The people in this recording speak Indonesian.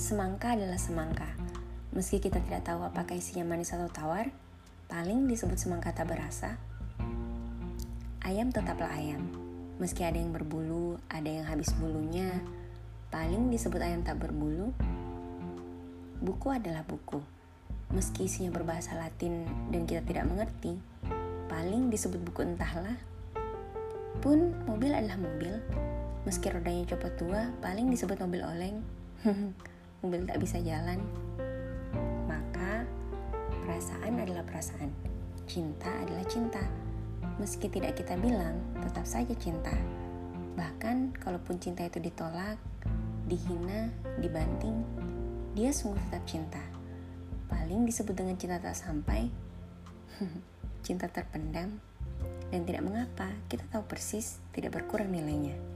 semangka adalah semangka. Meski kita tidak tahu apakah isinya manis atau tawar, paling disebut semangka tak berasa. Ayam tetaplah ayam. Meski ada yang berbulu, ada yang habis bulunya, paling disebut ayam tak berbulu. Buku adalah buku. Meski isinya berbahasa Latin dan kita tidak mengerti, paling disebut buku entahlah. Pun mobil adalah mobil, Meski rodanya copot tua, paling disebut mobil oleng. mobil tak bisa jalan. Maka, perasaan adalah perasaan. Cinta adalah cinta. Meski tidak kita bilang, tetap saja cinta. Bahkan, kalaupun cinta itu ditolak, dihina, dibanting, dia sungguh tetap cinta. Paling disebut dengan cinta tak sampai, cinta terpendam, dan tidak mengapa kita tahu persis tidak berkurang nilainya.